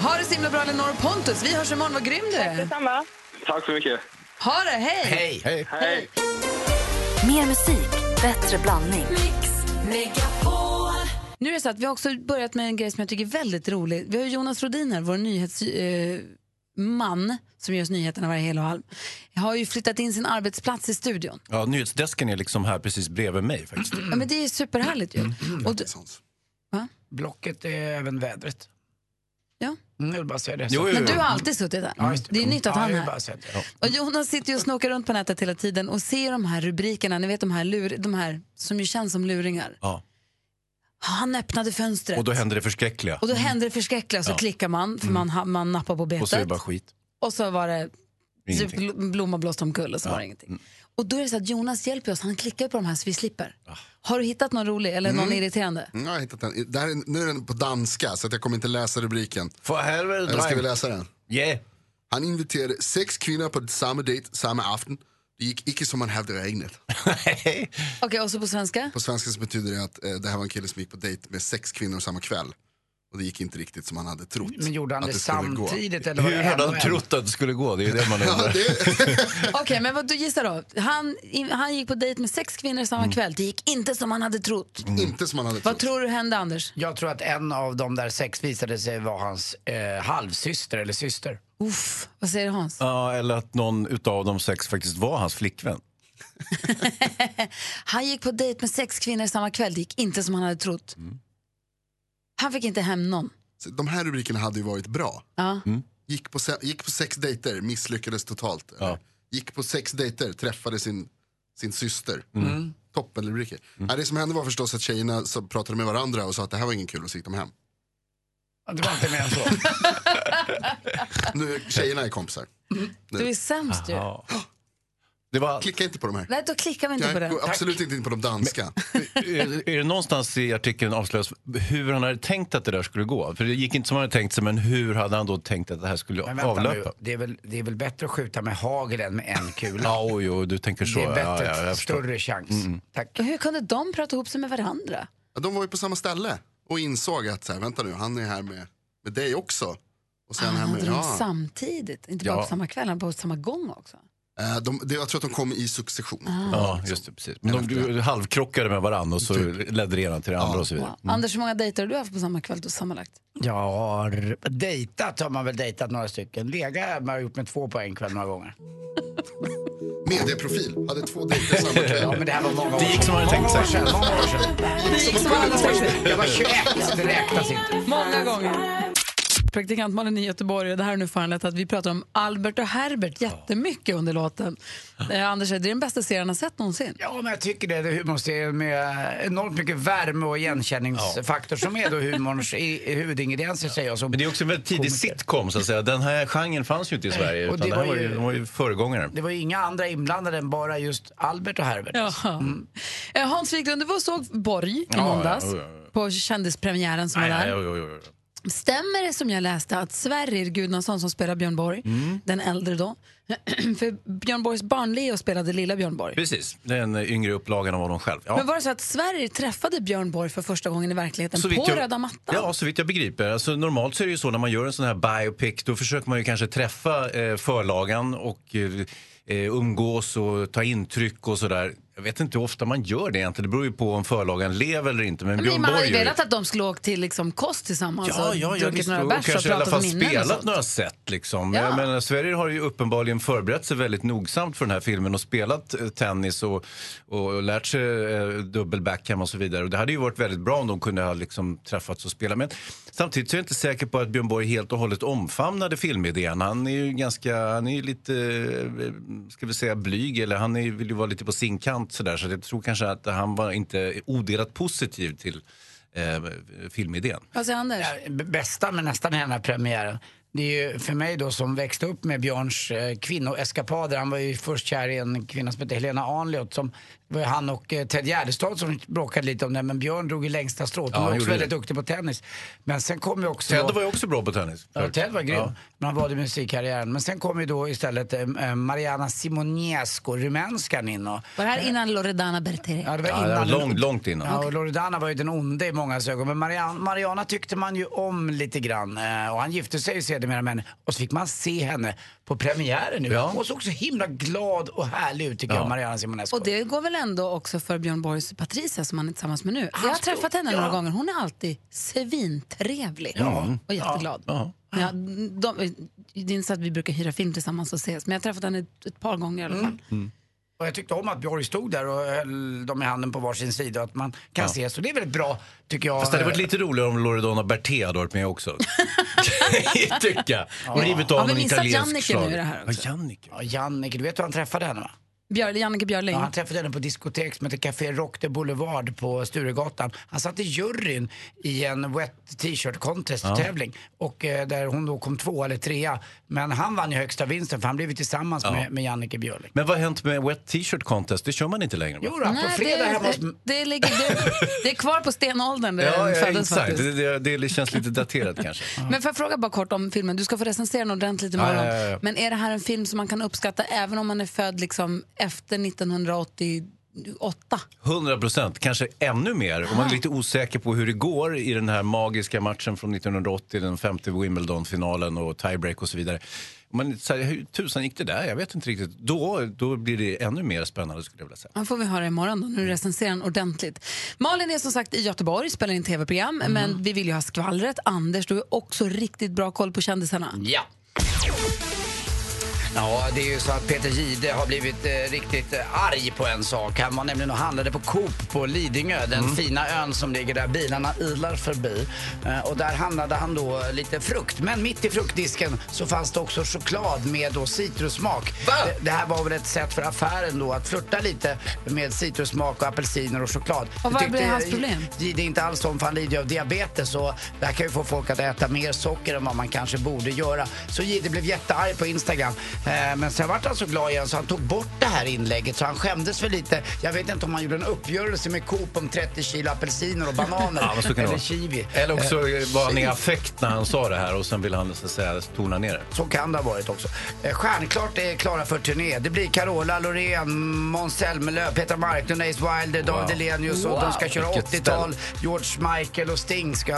Ha det så himla bra, Elinor och Pontus. Vi hörs imorgon. Vad grym du är. Detsamma. Tack så mycket. Ha det, hej! Hej! Hej. Hej. Mer musik, bättre blandning. Nu är det så att vi har också börjat med en grej som jag tycker är väldigt rolig. Vi har Jonas Rodiner, vår nyhetsman, eh, man, som gör oss nyheterna varje hel och halv. Har ju flyttat in sin arbetsplats i studion. Ja, nyhetsdesken är liksom här precis bredvid mig faktiskt. Ja, men det är superhärligt ju. Och du, va? Blocket är även vädret. Ja. Mm, jag vill bara säga det. Jo, jo, Men jo. du har alltid suttit där. Ja, just Det är nytt att Ja, han är här. det. Och Jonas sitter ju och snokar runt på nätet hela tiden och ser de här rubrikerna, ni vet de här, lur, de här som ju känns som luringar. Ja. Han öppnade fönstret. Och då händer det förskräckliga. Och då händer det förskräckliga så Ja. klickar man för man, ha- man nappar på betet. Och så är det bara skit. Och så var det Ingenting. typ bl- blomma blåst omkull och så Ja. var det ingenting. Och då är det så att Jonas hjälper oss, han klickar på de här så vi slipper. Har du hittat någon rolig eller någon irriterande? Mm, jag har hittat den. Det här är, nu är den på danska så att jag kommer inte läsa rubriken. För helvete, Eller ska vi läsa den? Yeah. Han inviterade sex kvinder på samma dejt samma aften. Det gick icke som man hade räknat. Okej, och så på svenska? På svenska så betyder det att eh, det här var en kille som gick på dejt med sex kvinnor samma kväll. Och det gick inte riktigt som han hade trott. Men gjorde han att det, skulle gå. samtidigt eller var Hur det hade han trott att det skulle gå? Det är ju det man undrar. Okej, men vad du gissar då? Han, han gick på dejt med sex kvinnor samma Mm. kväll. Det gick inte som han hade trott. Inte som han hade Vad tror du hände, Anders? Jag tror att en av de där sex visade sig vara hans eh, halvsyster eller syster. Uff, vad säger Hans? Ja, eller att någon utav de sex faktiskt var hans flickvän. Han gick på dejt med sex kvinnor samma kväll. Det gick inte som han hade trott. Mm. Han fick inte hem någon. Så De här rubrikerna hade ju varit bra. Ja. Gick, på se- gick på sex dejter, misslyckades totalt. Eller? Gick på sex dejter, träffade sin, sin syster. Mm. Toppenrubriker. Nej, det som hände var förstås att tjejerna så pratade med varandra och sa att det här var ingen kul och så gick de hem. Det var inte mer än så. Nu, tjejerna är kompisar. Du är sämst ju. Det var... Klicka inte på de här. Nej, då klickar vi inte på det. går absolut inte in på de danska. är, är det någonstans i artikeln avslöjas hur han hade tänkt att det där skulle gå? För det gick inte som han hade tänkt sig, men hur hade han då tänkt att det här skulle Men vänta nu, avlöpa? det är, väl, det är väl bättre att skjuta med hagel än med en kula? Ja, oj, oj, du tänker så. Det är bättre, ja, ja, större chans. Mm. Tack. Och hur kunde de prata ihop sig med varandra? Ja, de var ju på samma ställe och insåg att så här, vänta nu, han är här med, med dig också. Och sen Ah, här med, ja. samtidigt? Inte bara Ja. på samma kväll, utan på samma gång också? Eh, de, det, jag tror att de kom i succession. Ja, just det. Precis. Men de du, halvkrockade med varandra och så ledde det ena till det andra och så vidare. Wow. Anders, hur många dejter har du haft på samma kväll då, sammanlagt? Jag har dejtat, har man väl dejtat några stycken. Lega har man gjort med två på en kväll några gånger. Medieprofil, hade två dejter samma kväll. Ja, men det här var många år Det gick som man hade tänkt sig. Många år sedan. Många år sedan. Det gick som man hade tänkt sig. Jag var 21, det räknas inte. Många gånger. Praktikant Malin i Göteborg, och det här är nu föranlett att vi pratar om Albert och Herbert jättemycket under låten. Eh, Anders, är det den bästa serien har sett någonsin? Ja, men jag tycker det. Det är humorserien med enormt mycket värme och igenkänningsfaktor som är då humorns i- huvudingredienser säger jag som Men det är också en väldigt tidig sitcom, så att säga. Den här genren fanns ju inte i Sverige, Och utan det var ju, de var ju föregångare. Det var ju inga andra inblandade än bara just Albert och Herbert. Ja. Eh, Hans Wiklund, du var och såg Borg i Ja, måndags ja, ja, på kändispremiären som var där. nej, oj, oj, oj. Stämmer det som jag läste att Sverrir Gudnason som spelar Björn Borg, Mm. den äldre då, för Björn Borgs barn Leo spelade lilla Björn Borg. Precis, det är en yngre upplagan av honom själv. Ja. Men var det så att Sverrir träffade Björn Borg för första gången i verkligheten Så på jag- röda mattan? Ja, så vitt jag begriper. Alltså, normalt så är det ju så när man gör en sån här biopic, då försöker man ju kanske träffa eh, förlagan och eh, umgås och ta intryck och sådär. Jag vet inte hur ofta man gör det egentligen. Det beror ju på om förlagan lever eller inte. Men, Men Björn man Borg ju gör ju- velat att de skulle åka till liksom, kost tillsammans Ja, och ja, ja druckit några och bärs och pratat fall om minnen och spelat några sätt. Liksom. Ja. Jag menar, Sverige har ju uppenbarligen förberett sig väldigt nogsamt för den här filmen och spelat eh, tennis och, och lärt sig eh, dubbel backhand och så vidare. Och det hade ju varit väldigt bra om de kunde ha liksom, träffats och spelat. Men samtidigt så är jag inte säker på att Björn Borg helt och hållet omfamnade filmidén. Han är ju ganska, han är ju lite, eh, ska vi säga blyg, eller han är, vill ju vara lite på sin kant sådär. Så jag tror kanske att han var inte odelat positiv till eh, filmidén. Vad säger Anders? B- bästa med nästan hela premiären det är ju för mig då som växte upp med Björns eh, kvinnoeskapader. Han var ju först kär i en kvinna som hette Helena Arnljot. Som var han och eh, Ted Gärdestad som bråkade lite om det. Men Björn drog ju längsta strået. Ja, Han var han också väldigt det. duktig på tennis. Men sen kom ju också... Ted var ju också bra på tennis. Ja, förut. Ted var grym. Ja. Men han valde musikkarriären. Men sen kom ju då istället eh, eh, Mariana Simonescu, rumänskan in. Och, Var det här innan Loredana Berteri? Ja, det var Ja, det innan. var långt, långt innan. Ja, och Loredana var ju den onde i många ögon. Men Mariana, Mariana tyckte man ju om lite grann. Eh, Och han gifte sig ju sedermera med henne. Och så fick man se henne på premiären nu. Hon såg så himla glad och härlig ut tycker Ja. jag, Mariana Simonescu. Och det går väl ändå också för Björn Borgs Patricia som han är tillsammans med nu. Jag har träffat henne några gånger. Hon är alltid svintrevlig Ja. och jätteglad. Ja. Ja, de, det är inte så att vi brukar hyra film tillsammans och ses, men jag har träffat henne ett, ett par gånger i alla fall. Och jag tyckte om att Björn stod där och höll dem i handen på varsin sida och att man kan Ja. ses. Och det är väldigt bra tycker jag. Fast det hade varit lite roligare om Loredana Berté hade varit med också. Tycka. Och rivit av Har vi någon italiensk Jannike nu i det här Ja, Jannike. Ja, Jannike, du vet hur han träffade henne va? Björn, Jannike Björling. Ja, han träffade henne på diskotek som heter Café Rock de Boulevard på Sturegatan. Han satt i juryn i en wet t-shirt contest Ja. tävling och eh, där hon då kom två eller trea. Men han vann ju högsta vinsten för han blev ju tillsammans Ja. med, med Jannike Björling. Men vad har hänt med Wet T-shirt Contest? Det kör man inte längre va? Jo då, på Nej, fredag det, hemma hos... det, det, ligger, det, det är kvar på stenåldern där Ja, den ja föddes exakt. faktiskt. Det, det, det känns lite daterat kanske. Men får jag fråga bara kort om filmen? Du ska få recensera den ordentligt imorgon. Ja, ja, ja, ja. Men är det här en film som man kan uppskatta även om man är född liksom efter 1988. 100 procent, kanske ännu mer. Om man är lite osäker på hur det går i den här magiska matchen från 1980, den femte Wimbledon-finalen och tiebreak och så vidare. Om man säger hur tusan gick det där? Jag vet inte riktigt. Då, då blir det ännu mer spännande skulle jag vilja säga. Ja, får vi höra imorgon då. Nu recenserar han ordentligt. Malin är som sagt i Göteborg, spelar in tv-program, Mhm. men vi vill ju ha skvallret. Anders, du har också riktigt bra koll på kändisarna. Ja. Ja, det är ju så att Peter Gide har blivit eh, riktigt eh, arg på en sak. Han var nämligen och handlade på Coop på Lidingö, den fina ön som ligger där bilarna ilar förbi. Eh, och där handlade han då lite frukt. Men mitt i fruktdisken så fanns det också choklad med då citrussmak. Det, det här var väl ett sätt för affären då att flirta lite med citrussmak och apelsiner och choklad. Och vad blev hans problem? Gide inte alls om, för han lider ju av diabetes och det här kan ju få folk att äta mer socker än vad man kanske borde göra. Så Gide blev jättearg på Instagram. Eh, men sen vart han så glad igen så han tog bort det här inlägget så han skämdes för lite. Jag vet inte om han gjorde en uppgörelse med Coop om 30 kilo apelsiner och bananer. Ja, men så kan det eller kiwi. Eller också Eh, var han i affekt när han sa det här och sen vill han så att säga tona ner det. Så kan det ha varit också. Eh, Stjärnklart är klara för turné. Det blir Carola Loreen, Måns Zelmerlöw, Petra Marklund, Ace Wilder, David Wow. Hellenius och Wow. de ska köra Vilket 80-tal. George Michael och Sting ska...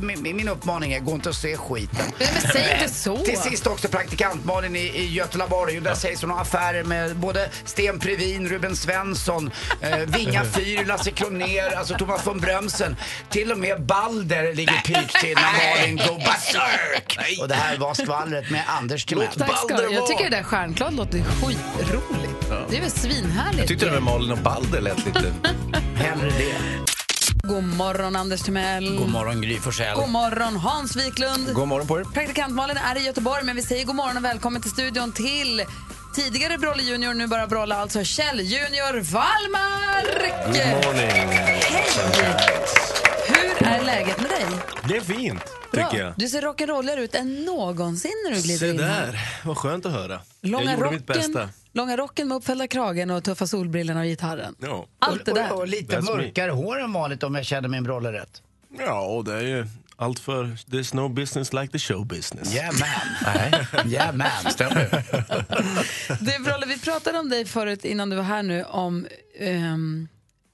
min, min uppmaning är, gå inte och se skiten. Men säg inte så. Till sist också praktikant Malin i, i Götelaborg. Och Där sägs hon ha affärer med både Sten Previn, Ruben Svensson, eh, Vinga Fyr, Lasse Kronér, alltså Thomas von Brömsen. Till och med Balder ligger pyrt till när Malin går berserk. Och det här var skvallret med Anders Timell. Tack ska du ha. Jag tycker det där stjärnklart låter skitroligt. Det är väl svinhärligt. Jag tyckte det med Malin och Balder lät lite... Hellre det. God morgon Anders Timell. God morgon Gry Forssell. God morgon Hans Wiklund. God morgon på er. Praktikant Malin är i Göteborg men vi säger god morgon och välkommen till studion till tidigare Brolle Junior, nu bara Brolle, alltså Kjell Junior Wallmark! Good morning. Hur är läget med dig? Det är fint, Bra. tycker jag. Du ser rock'n'rolligare ut än någonsin när du glider Se in här. där, vad skönt att höra. Långa jag gjorde rocken, mitt bästa. Långa rocken med uppfällda kragen och tuffa solbrillorna och gitarren. Ja. Allt det där. Och, och lite That's me. mörkare hår än vanligt om jag känner min brolle rätt. Ja, och det är ju allt för there's no business like the show business. Yeah man. Nej, yeah man. Stämmer. Du, Brolle, vi pratade om dig förut innan du var här nu om, ehm,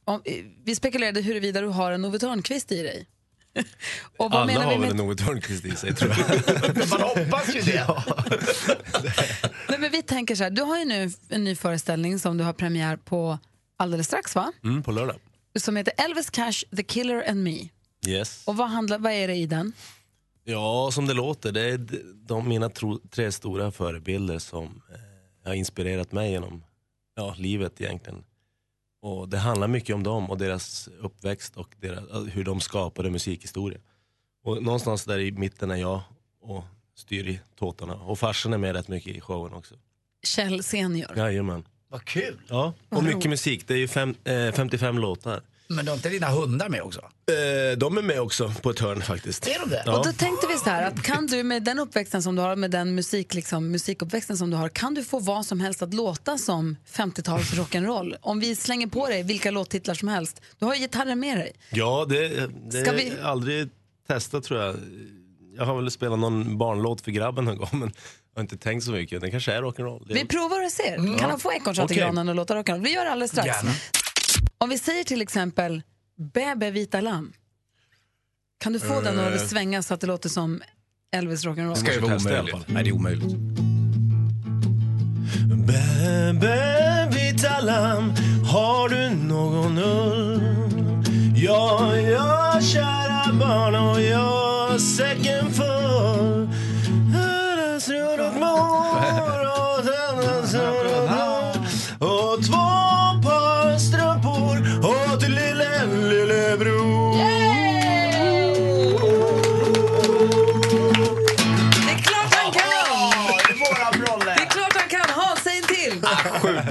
om eh, vi spekulerade huruvida du har en Ove Thörnqvist i dig. Och vad Alla menar vi har väl med en Ove Thörnqvist i sig, tror jag. Man hoppas ju det. Nej, men vi tänker så här, du har ju nu en ny föreställning som du har premiär på alldeles strax va? Mm, på lördag. Som heter Elvis Cash, The Killer and Me. Yes. Och vad, handlar, vad är det i den? Ja, som det låter, det är de mina tro, tre stora förebilder som eh, har inspirerat mig genom ja, livet egentligen. Och Det handlar mycket om dem och deras uppväxt och deras, hur de skapade musikhistoria. Och någonstans där i mitten är jag och styr i tåtarna. Och farsan är med rätt mycket i showen också. Kjell Senior. Jajamän. Vad kul. Ja, och mycket musik. Det är ju fem, eh, 55 låtar. Men du har inte dina hundar med också? Eh, de är med också på ett hörn faktiskt. Är de det? Ja. Och då tänkte vi så här, att kan du med den uppväxten som du har, med den musik, liksom, musikuppväxten som du har, kan du få vad som helst att låta som 50-tals rock'n'roll? Om vi slänger på dig vilka låttitlar som helst. Du har ju gitarren med dig. Ja, det, det Ska har vi- aldrig testat tror jag. Jag har väl spelat någon barnlåt för grabben någon gång men jag har inte tänkt så mycket. Det kanske är rock'n'roll. Vi provar och ser. Kan han få ekorrshot i granen och låta rock'n'roll? Vi gör det alldeles strax. Gärna. Om vi säger till exempel Bebe vita lamm. Kan du få den Eh. att svänga så att det låter som Elvis rock'n'roll? ska ju vara omöjligt. Nej, det är omöjligt. Bebe, vita lamm, har du någon ull? Ja, ja, kära barn och jag säcken full. Här är och mår och denna snurr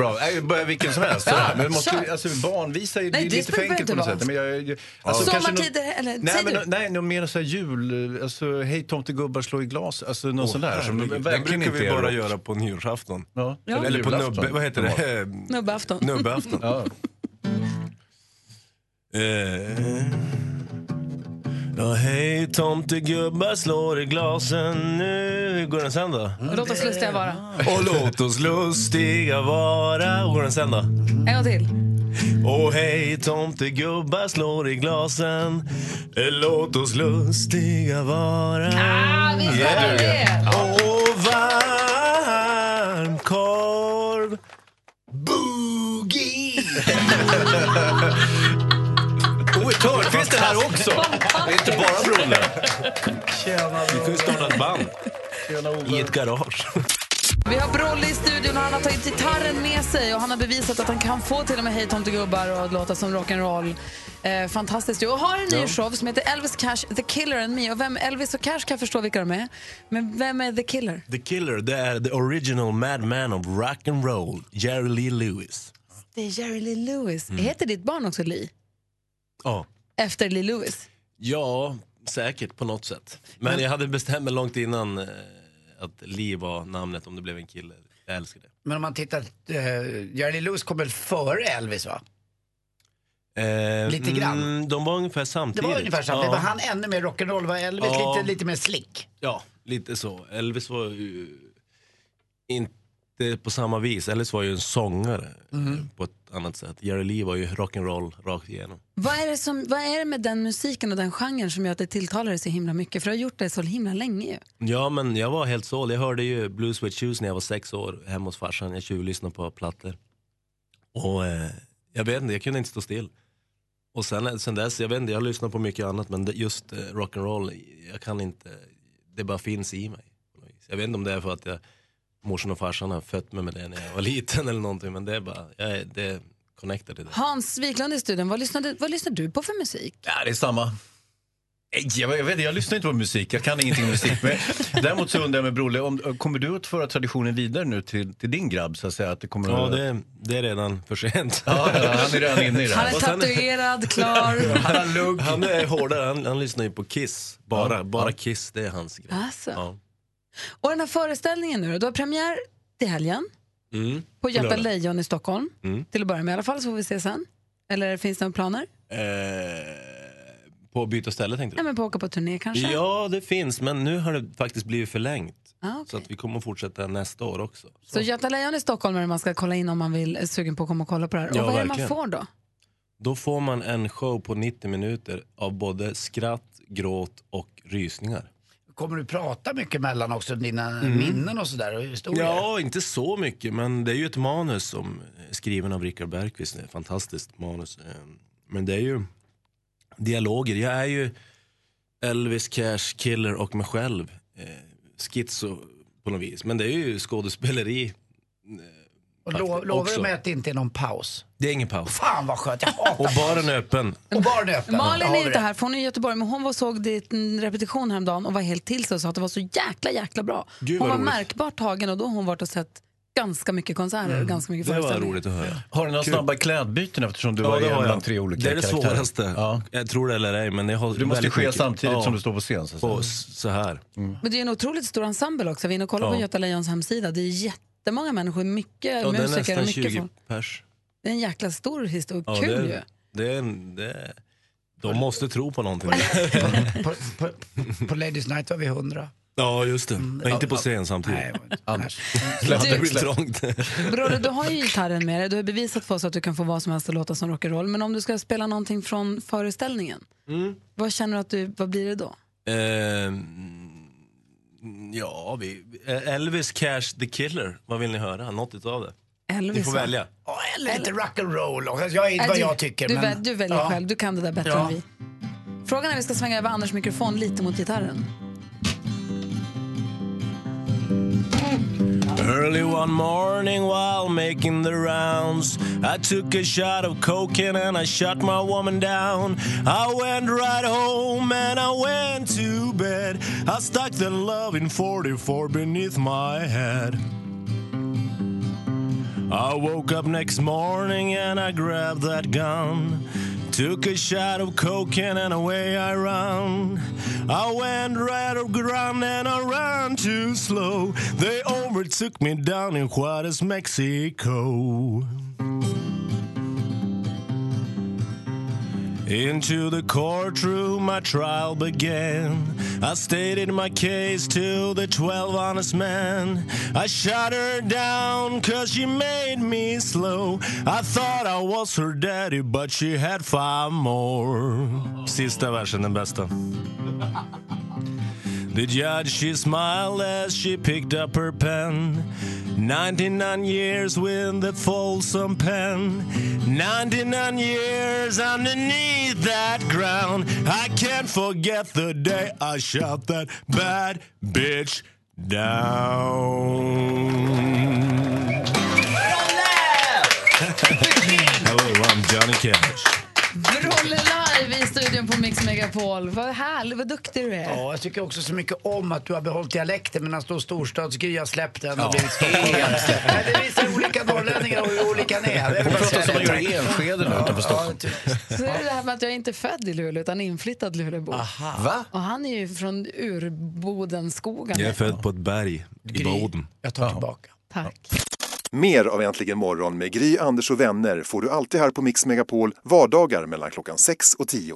bra. Nej, bara vilken som helst. sådär. Men det måste, alltså, barnvisa är Nej, det det lite för enkelt på något sätt. Men jag, jag, alltså, Sommartider, nå- eller Nej, men, du. nej, något mer så här jul, alltså hej tomtegubbar slå i glas, alltså något sånt där. Som Den brukar inte vi är bara rock. göra på nyårsafton. Ja. Ja. Eller på nubbe, vad heter det? Nubbeafton. Nubbeafton. Ja. Eh. Ja, hej tomtegubbar slår i glasen nu hur går den sen då? Låt oss lustiga vara. Och låt oss lustiga vara. Hur går den sen då? En gång till. Och hej tomtegubbar slår i glasen Låt oss lustiga vara Ah, visst var det det. Och Ove Thörnqvist är här också. Det är inte bara Brolle. Vi ju starta ett band i ett garage. Vi har Brolle i studion och han har tagit gitarren med sig och han har bevisat att han kan få till och med Hej tomtegubbar och låta som rock'n'roll. Eh, fantastiskt ju. Och har en ny Ja. show som heter Elvis Cash, The Killer and Me. Och vem, Elvis och Cash kan jag förstå vilka de är. Men vem är The Killer? The Killer, det är the original madman of rock and roll, Jerry Lee Lewis. Det är Jerry Lee Lewis. Mm. Heter ditt barn också Lee? Ja. Efter Lee Lewis? Ja, säkert på något sätt. Men jag hade bestämt mig långt innan eh, att Lee var namnet om det blev en kille. Jag älskar det. Men om man tittar, uh, Jerry Lewis kom väl före Elvis va? Eh, Lite grann. Mm, de var ungefär Det samtidigt. var ungefär samtidigt. Ja. Var han ännu mer rock'n'roll? Var Elvis Ja. lite, lite mer slick? Ja, lite så. Elvis var ju inte på samma vis. Elvis var ju en sångare Mm. på ett annat sätt. Jerry Lee var ju rock'n'roll rakt igenom. Vad är, det som, vad är det med den musiken och den genren som gör att det tilltalar dig så himla mycket? För du har gjort det så himla länge ju. Ja, men jag var helt såld. Jag hörde ju Blues with Shoes när jag var sex år hemma hos farsan. Jag tjuvlyssnade på plattor. Och eh, jag vet inte, jag kunde inte stå still. Och sen, sen dess, jag vet inte, jag har lyssnat på mycket annat men just eh, rock'n'roll, jag kan inte, det bara finns i mig. Jag vet inte om det är för att jag, morsan och farsan har fött mig med det när jag var liten eller någonting men det är bara, jag är, det är connected till det. Hans Wiklund i studion, vad lyssnar, vad lyssnar du på för musik? Ja, det är samma. Jag, jag, vet, jag lyssnar inte på musik, jag kan ingenting om musik. Men däremot så undrar jag med Brolle, om, kommer du att föra traditionen vidare nu till, till din grabb? Så att säga, att det kommer Ja, att... det, det är redan för sent. Ja, ja, han är redan inne i det här. Han är tatuerad, klar. Han har lugg. Han är hårdare, han, han lyssnar ju på Kiss. Bara, Ja, bara ja. Kiss, det är hans grej. Alltså. Ja. Och den här föreställningen nu då, du har premiär till helgen Mm. på Göta. Lejon i Stockholm. Mm. Till att börja med i alla fall, så får vi se sen. Eller finns det några planer? Eh, på att byta ställe tänkte du? men på att åka på turné kanske? Ja, det finns, men nu har det faktiskt blivit förlängt. Ah, okej. Så att vi kommer att fortsätta nästa år också. Så Göta Lejon i Stockholm är det man ska kolla in om man vill, är sugen på att komma och kolla på det här. Ja, och vad är det man verkligen. får då? Då får man en show på 90 minuter av både skratt, gråt och rysningar. Kommer du prata mycket mellan också dina Mm. minnen och sådär? Ja, inte så mycket, men det är ju ett manus som är skriven av Richard Bergqvist. Det är ett fantastiskt manus. Eh, Men det är ju dialoger. Jag är ju Elvis, Cash, Killer och mig själv. Eh, schizo på något vis. Men det är ju skådespeleri. Och lo, lovar du mig att det inte är någon paus? Det är ingen paus. Fan vad skönt, jag hatar Och baren är öppen. Och baren är öppen. Malin är inte det? här, för hon är i Göteborg, men hon var såg mm, repetition häromdagen och var helt till sig och sa att det var så jäkla, jäkla bra. Gud, hon var roligt. märkbart tagen och då har hon varit och sett ganska mycket konserter och ganska mycket Det var roligt att höra. Har du några Kul. snabba klädbyten eftersom du Ja, var det i har jag. tre olika Det är det karaktärer? svåraste. Ja. Jag tror det eller ej, men jag har Det måste ske mycket- samtidigt Ja. som du står på scen. Så, så här. Men det är en otroligt stor ensemble också. Vi är inne och kollar Ja. på Göta Lejons hemsida. Det är jättemånga människor, mycket Ja, det är musiker nästan och mycket 20 folk. pers. Det är en jäkla stor historia. Ja, Kul det, ju. är- det är det är, de måste tro på någonting. på, på, på Ladies Night var vi hundra. ja, just det. Men inte på scen samtidigt. Nej, Anders. Det blir trångt. Brolle, du har ju gitarren med dig. Du har bevisat för oss att du kan få vad som helst att låta som rock'n'roll. Men om du ska spela någonting från föreställningen, Mm. vad känner du att du, vad blir det då? Ehm, ja, vi, Elvis Cash the Killer. Vad vill ni höra? Något utav det. Elvis, Ni får va? välja. Ja, eller lite rock'n'roll. också. Jag är inte Nej, vad du- jag tycker. Du, men... du väljer Ja. själv, du kan det där bättre Ja. än vi. Frågan är vi ska svänga över Anders mikrofon lite mot gitarren. Early one morning while making the rounds, I took a shot of cocaine and I shut my woman down. I went right home and I went to bed. I stuck the love in 44 beneath my head. I woke up next morning and I grabbed that gun. Took a shot of cocaine and away I run. I went right of ground and I ran too slow. They overtook me down in Juarez, Mexico. Into the courtroom my trial began. I stated my case to the twelve honest men. I shot her down cause she made me slow. I thought I was her daddy but she had five more. Sista versen den bästa. The judge, she smiled as she picked up her pen. 99 years with the Folsom pen. 99 years underneath that ground. I can't forget the day I shot that bad bitch down. Hello, I'm Johnny Cash. Mix Megapol. Vad härligt, vad duktig du är. Ja, jag tycker också så mycket om att du har behållit dialekten medan då storstadsgry har släppt den och Ja. blivit stockholmsk. Nej, Det visar olika norrlänningar och hur olika ni är. Jag Hon pratar som man gör i Enskede nu utanför Stockholm. Så är det det här med att jag inte är född i Luleå utan inflyttad Luleåbo. Va? Och han är ju från Urbodenskogen. Jag är född på ett berg i Boden. Jag tar tillbaka. Tack. Mer av Äntligen morgon med Gry, Anders och vänner får du alltid här på Mix Megapol vardagar mellan klockan 6 och 10.